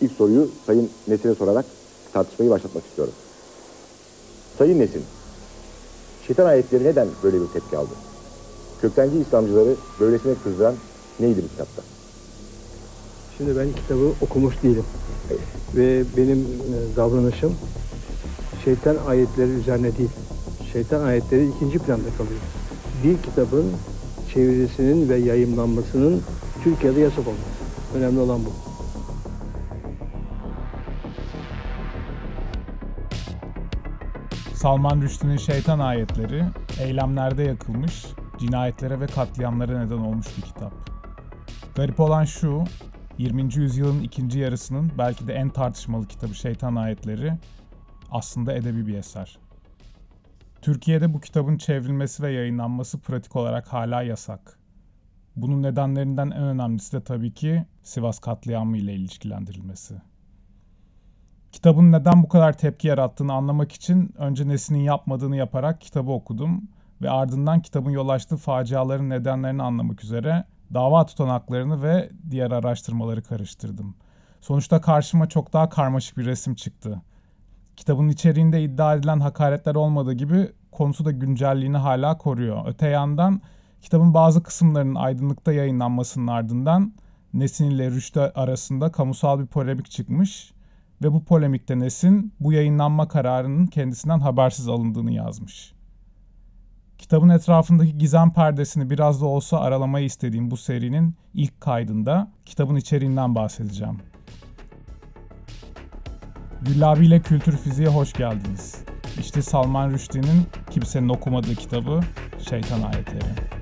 ilk soruyu Sayın Nesin'e sorarak tartışmayı başlatmak istiyorum. Sayın Nesin, şeytan ayetleri neden böyle bir tepki aldı? Köktenci İslamcıları böylesine kızdıran neydi bu kitapta? Şimdi ben kitabı okumuş değilim. Ve benim e, davranışım şeytan ayetleri üzerine değil. Şeytan ayetleri ikinci planda kalıyor. Bir kitabın çevirisinin ve yayınlanmasının Türkiye'de yasak olması. Önemli olan bu. Salman Rushdie'nin şeytan ayetleri eylemlerde yakılmış, cinayetlere ve katliamlara neden olmuş bir kitap. Garip olan şu, 20. yüzyılın ikinci yarısının belki de en tartışmalı kitabı Şeytan Ayetleri aslında edebi bir eser. Türkiye'de bu kitabın çevrilmesi ve yayınlanması pratik olarak hala yasak. Bunun nedenlerinden en önemlisi de tabii ki Sivas katliamı ile ilişkilendirilmesi. Kitabın neden bu kadar tepki yarattığını anlamak için önce Nesin'in yapmadığını yaparak kitabı okudum ve ardından kitabın yol açtığı faciaların nedenlerini anlamak üzere dava tutanaklarını ve diğer araştırmaları karıştırdım. Sonuçta karşıma çok daha karmaşık bir resim çıktı. Kitabın içeriğinde iddia edilen hakaretler olmadığı gibi konusu da güncelliğini hala koruyor. Öte yandan kitabın bazı kısımlarının aydınlıkta yayınlanmasının ardından Nesin ile Rüştü arasında kamusal bir polemik çıkmış ve bu polemikte Nesin bu yayınlanma kararının kendisinden habersiz alındığını yazmış. Kitabın etrafındaki gizem perdesini biraz da olsa aralamayı istediğim bu serinin ilk kaydında kitabın içeriğinden bahsedeceğim. Güllabi ile Kültür Fiziğe hoş geldiniz. İşte Salman Rushdie'nin kimsenin okumadığı kitabı Şeytan Ayetleri.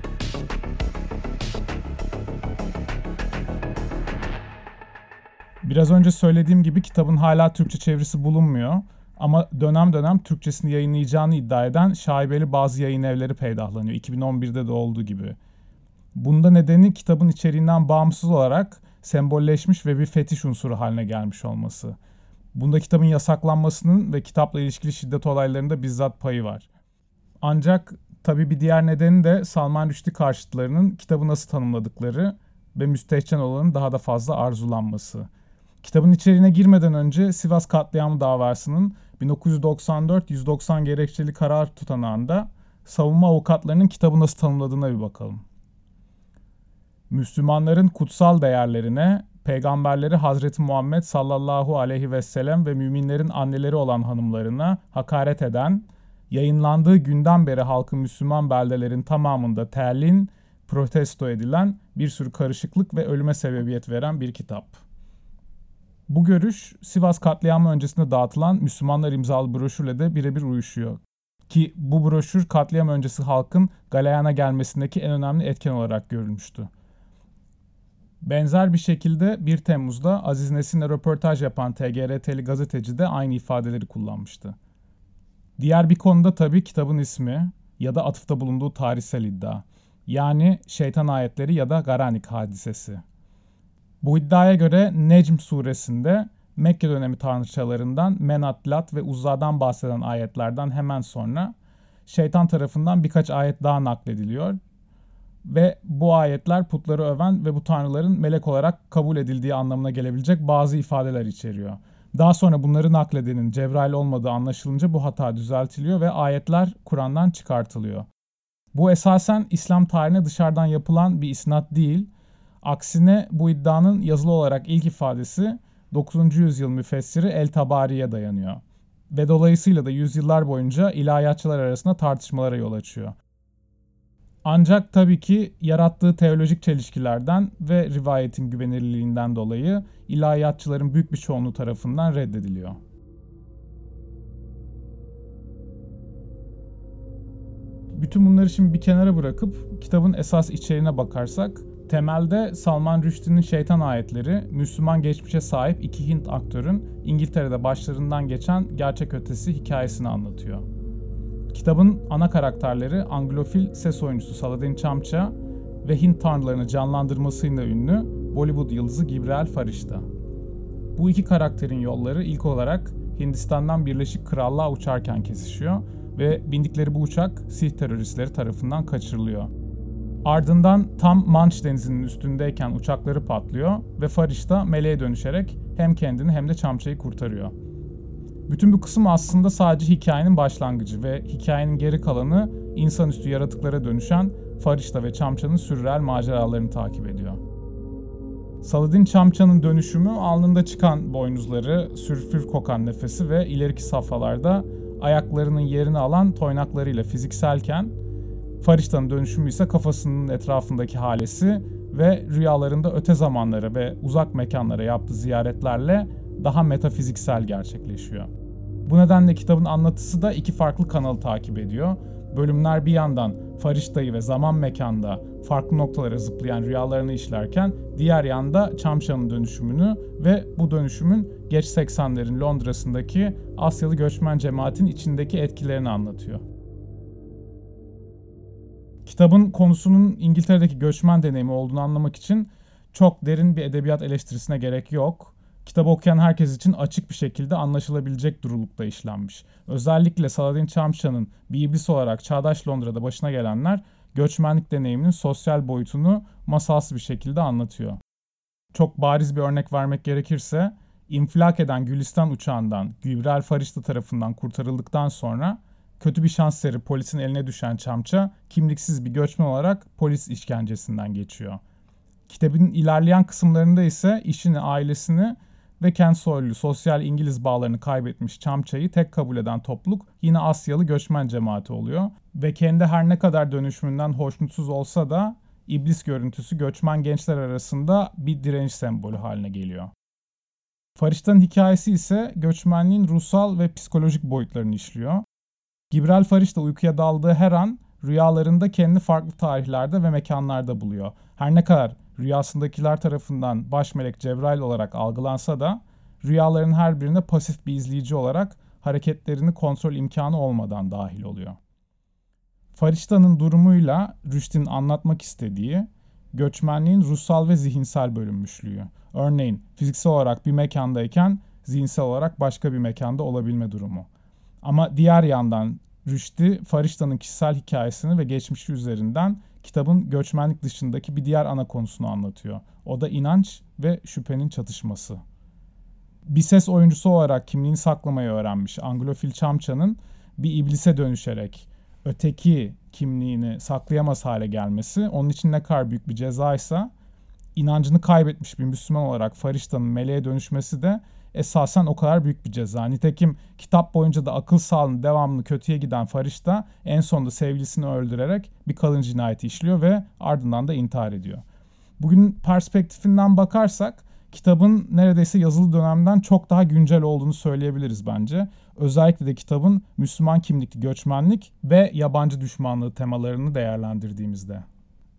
Biraz önce söylediğim gibi kitabın hala Türkçe çevirisi bulunmuyor. Ama dönem dönem Türkçesini yayınlayacağını iddia eden şaibeli bazı yayın evleri peydahlanıyor. 2011'de de olduğu gibi. Bunda nedeni kitabın içeriğinden bağımsız olarak sembolleşmiş ve bir fetiş unsuru haline gelmiş olması. Bunda kitabın yasaklanmasının ve kitapla ilişkili şiddet olaylarında bizzat payı var. Ancak tabii bir diğer nedeni de Salman Rushdie karşıtlarının kitabı nasıl tanımladıkları ve müstehcen olanın daha da fazla arzulanması. Kitabın içeriğine girmeden önce Sivas katliamı davasının 1994-190 gerekçeli karar tutanağında savunma avukatlarının kitabı nasıl tanımladığına bir bakalım. Müslümanların kutsal değerlerine, peygamberleri Hazreti Muhammed sallallahu aleyhi ve sellem ve müminlerin anneleri olan hanımlarına hakaret eden, yayınlandığı günden beri halkı Müslüman beldelerin tamamında terlin, protesto edilen bir sürü karışıklık ve ölüme sebebiyet veren bir kitap. Bu görüş Sivas katliamı öncesinde dağıtılan Müslümanlar imzalı broşürle de birebir uyuşuyor. Ki bu broşür katliam öncesi halkın galeyana gelmesindeki en önemli etken olarak görülmüştü. Benzer bir şekilde 1 Temmuz'da Aziz Nesin'le röportaj yapan TGRT'li gazeteci de aynı ifadeleri kullanmıştı. Diğer bir konuda tabii kitabın ismi ya da atıfta bulunduğu tarihsel iddia. Yani şeytan ayetleri ya da Garanik hadisesi. Bu iddiaya göre Necm suresinde Mekke dönemi tanrıçalarından Menat, Lat ve Uzza'dan bahseden ayetlerden hemen sonra şeytan tarafından birkaç ayet daha naklediliyor. Ve bu ayetler putları öven ve bu tanrıların melek olarak kabul edildiği anlamına gelebilecek bazı ifadeler içeriyor. Daha sonra bunları nakledenin Cebrail olmadığı anlaşılınca bu hata düzeltiliyor ve ayetler Kur'an'dan çıkartılıyor. Bu esasen İslam tarihine dışarıdan yapılan bir isnat değil, Aksine bu iddianın yazılı olarak ilk ifadesi 9. yüzyıl müfessiri El Tabari'ye dayanıyor. Ve dolayısıyla da yüzyıllar boyunca ilahiyatçılar arasında tartışmalara yol açıyor. Ancak tabii ki yarattığı teolojik çelişkilerden ve rivayetin güvenilirliğinden dolayı ilahiyatçıların büyük bir çoğunluğu tarafından reddediliyor. Bütün bunları şimdi bir kenara bırakıp kitabın esas içeriğine bakarsak Temelde Salman Rushdie'nin Şeytan Ayetleri, Müslüman geçmişe sahip iki Hint aktörün İngiltere'de başlarından geçen gerçek ötesi hikayesini anlatıyor. Kitabın ana karakterleri Anglofil ses oyuncusu Saladin Chamcha ve Hint tanrılarını canlandırmasıyla ünlü Bollywood yıldızı Gibreel Farishta. Bu iki karakterin yolları ilk olarak Hindistan'dan Birleşik Krallığa uçarken kesişiyor ve bindikleri bu uçak Sih teröristleri tarafından kaçırılıyor. Ardından tam Manş denizinin üstündeyken uçakları patlıyor ve Fariş da meleğe dönüşerek hem kendini hem de Çamça'yı kurtarıyor. Bütün bu kısım aslında sadece hikayenin başlangıcı ve hikayenin geri kalanı insanüstü yaratıklara dönüşen Farişta ve Çamça'nın sürreel maceralarını takip ediyor. Saladin Çamça'nın dönüşümü alnında çıkan boynuzları, sürfür kokan nefesi ve ileriki safhalarda ayaklarının yerini alan toynaklarıyla fizikselken Farişta'nın dönüşümü ise kafasının etrafındaki halesi ve rüyalarında öte zamanlara ve uzak mekanlara yaptığı ziyaretlerle daha metafiziksel gerçekleşiyor. Bu nedenle kitabın anlatısı da iki farklı kanalı takip ediyor. Bölümler bir yandan Farişta'yı ve zaman mekanda farklı noktalara zıplayan rüyalarını işlerken diğer yanda Çamşan'ın dönüşümünü ve bu dönüşümün geç 80'lerin Londra'sındaki Asyalı göçmen cemaatin içindeki etkilerini anlatıyor. Kitabın konusunun İngiltere'deki göçmen deneyimi olduğunu anlamak için çok derin bir edebiyat eleştirisine gerek yok. Kitabı okuyan herkes için açık bir şekilde anlaşılabilecek durulukta işlenmiş. Özellikle Saladin Çamşan'ın bir iblis olarak çağdaş Londra'da başına gelenler göçmenlik deneyiminin sosyal boyutunu masalsı bir şekilde anlatıyor. Çok bariz bir örnek vermek gerekirse, infilak eden Gülistan uçağından Gübrel Farişta tarafından kurtarıldıktan sonra kötü bir şans seri polisin eline düşen Çamça kimliksiz bir göçmen olarak polis işkencesinden geçiyor. Kitabın ilerleyen kısımlarında ise işini, ailesini ve kent soylu sosyal İngiliz bağlarını kaybetmiş Çamça'yı tek kabul eden topluluk yine Asyalı göçmen cemaati oluyor. Ve kendi her ne kadar dönüşümünden hoşnutsuz olsa da iblis görüntüsü göçmen gençler arasında bir direniş sembolü haline geliyor. Farişta'nın hikayesi ise göçmenliğin ruhsal ve psikolojik boyutlarını işliyor. Gibrel Fariş da uykuya daldığı her an rüyalarında kendi farklı tarihlerde ve mekanlarda buluyor. Her ne kadar rüyasındakiler tarafından baş melek Cebrail olarak algılansa da rüyaların her birine pasif bir izleyici olarak hareketlerini kontrol imkanı olmadan dahil oluyor. Farişta'nın durumuyla Rüşt'in anlatmak istediği göçmenliğin ruhsal ve zihinsel bölünmüşlüğü. Örneğin fiziksel olarak bir mekandayken zihinsel olarak başka bir mekanda olabilme durumu. Ama diğer yandan Rüştü, Farişta'nın kişisel hikayesini ve geçmişi üzerinden kitabın göçmenlik dışındaki bir diğer ana konusunu anlatıyor. O da inanç ve şüphenin çatışması. Bir ses oyuncusu olarak kimliğini saklamayı öğrenmiş Anglofil Çamça'nın bir iblise dönüşerek öteki kimliğini saklayamaz hale gelmesi onun için ne kadar büyük bir cezaysa inancını kaybetmiş bir Müslüman olarak Farişta'nın meleğe dönüşmesi de esasen o kadar büyük bir ceza. Nitekim kitap boyunca da akıl sağlığını devamlı kötüye giden Farişta en sonunda sevgilisini öldürerek bir kadın cinayeti işliyor ve ardından da intihar ediyor. Bugün perspektifinden bakarsak kitabın neredeyse yazılı dönemden çok daha güncel olduğunu söyleyebiliriz bence. Özellikle de kitabın Müslüman kimlikli göçmenlik ve yabancı düşmanlığı temalarını değerlendirdiğimizde.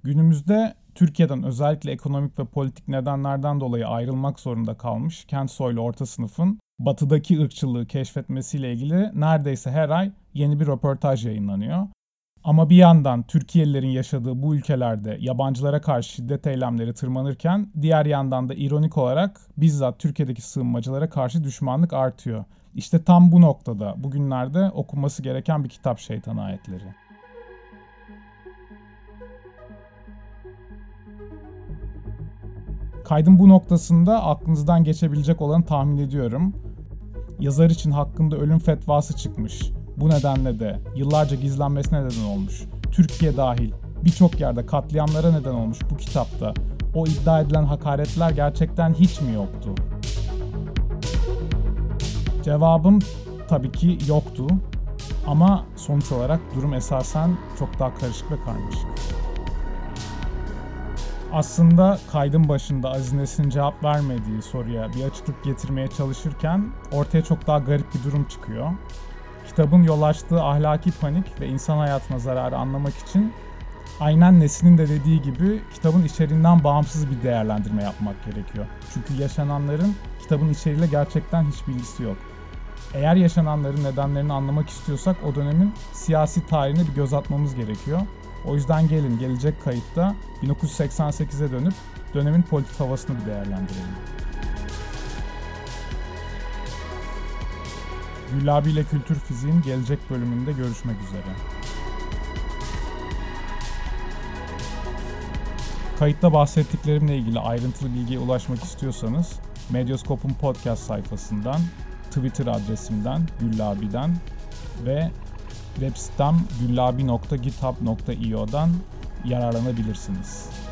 Günümüzde Türkiye'den özellikle ekonomik ve politik nedenlerden dolayı ayrılmak zorunda kalmış kent soylu orta sınıfın batıdaki ırkçılığı keşfetmesiyle ilgili neredeyse her ay yeni bir röportaj yayınlanıyor. Ama bir yandan Türkiye'lilerin yaşadığı bu ülkelerde yabancılara karşı şiddet eylemleri tırmanırken diğer yandan da ironik olarak bizzat Türkiye'deki sığınmacılara karşı düşmanlık artıyor. İşte tam bu noktada bugünlerde okunması gereken bir kitap Şeytan Ayetleri. Kaydın bu noktasında aklınızdan geçebilecek olanı tahmin ediyorum. Yazar için hakkında ölüm fetvası çıkmış. Bu nedenle de yıllarca gizlenmesine neden olmuş. Türkiye dahil birçok yerde katliamlara neden olmuş bu kitapta. O iddia edilen hakaretler gerçekten hiç mi yoktu? Cevabım tabii ki yoktu. Ama sonuç olarak durum esasen çok daha karışık ve karmaşık. Aslında kaydın başında Aziz Nesin'in cevap vermediği soruya bir açıklık getirmeye çalışırken ortaya çok daha garip bir durum çıkıyor. Kitabın yol açtığı ahlaki panik ve insan hayatına zararı anlamak için aynen Nesin'in de dediği gibi kitabın içeriğinden bağımsız bir değerlendirme yapmak gerekiyor. Çünkü yaşananların kitabın içeriğiyle gerçekten hiç bilgisi yok. Eğer yaşananların nedenlerini anlamak istiyorsak o dönemin siyasi tarihine bir göz atmamız gerekiyor. O yüzden gelin gelecek kayıtta 1988'e dönüp dönemin politik havasını bir değerlendirelim. Güllabi ile Kültür Fiziğin gelecek bölümünde görüşmek üzere. Kayıtta bahsettiklerimle ilgili ayrıntılı bilgiye ulaşmak istiyorsanız Medyoskop'un podcast sayfasından, Twitter adresimden, Güllabi'den ve web sitem güllabi.github.io'dan yararlanabilirsiniz.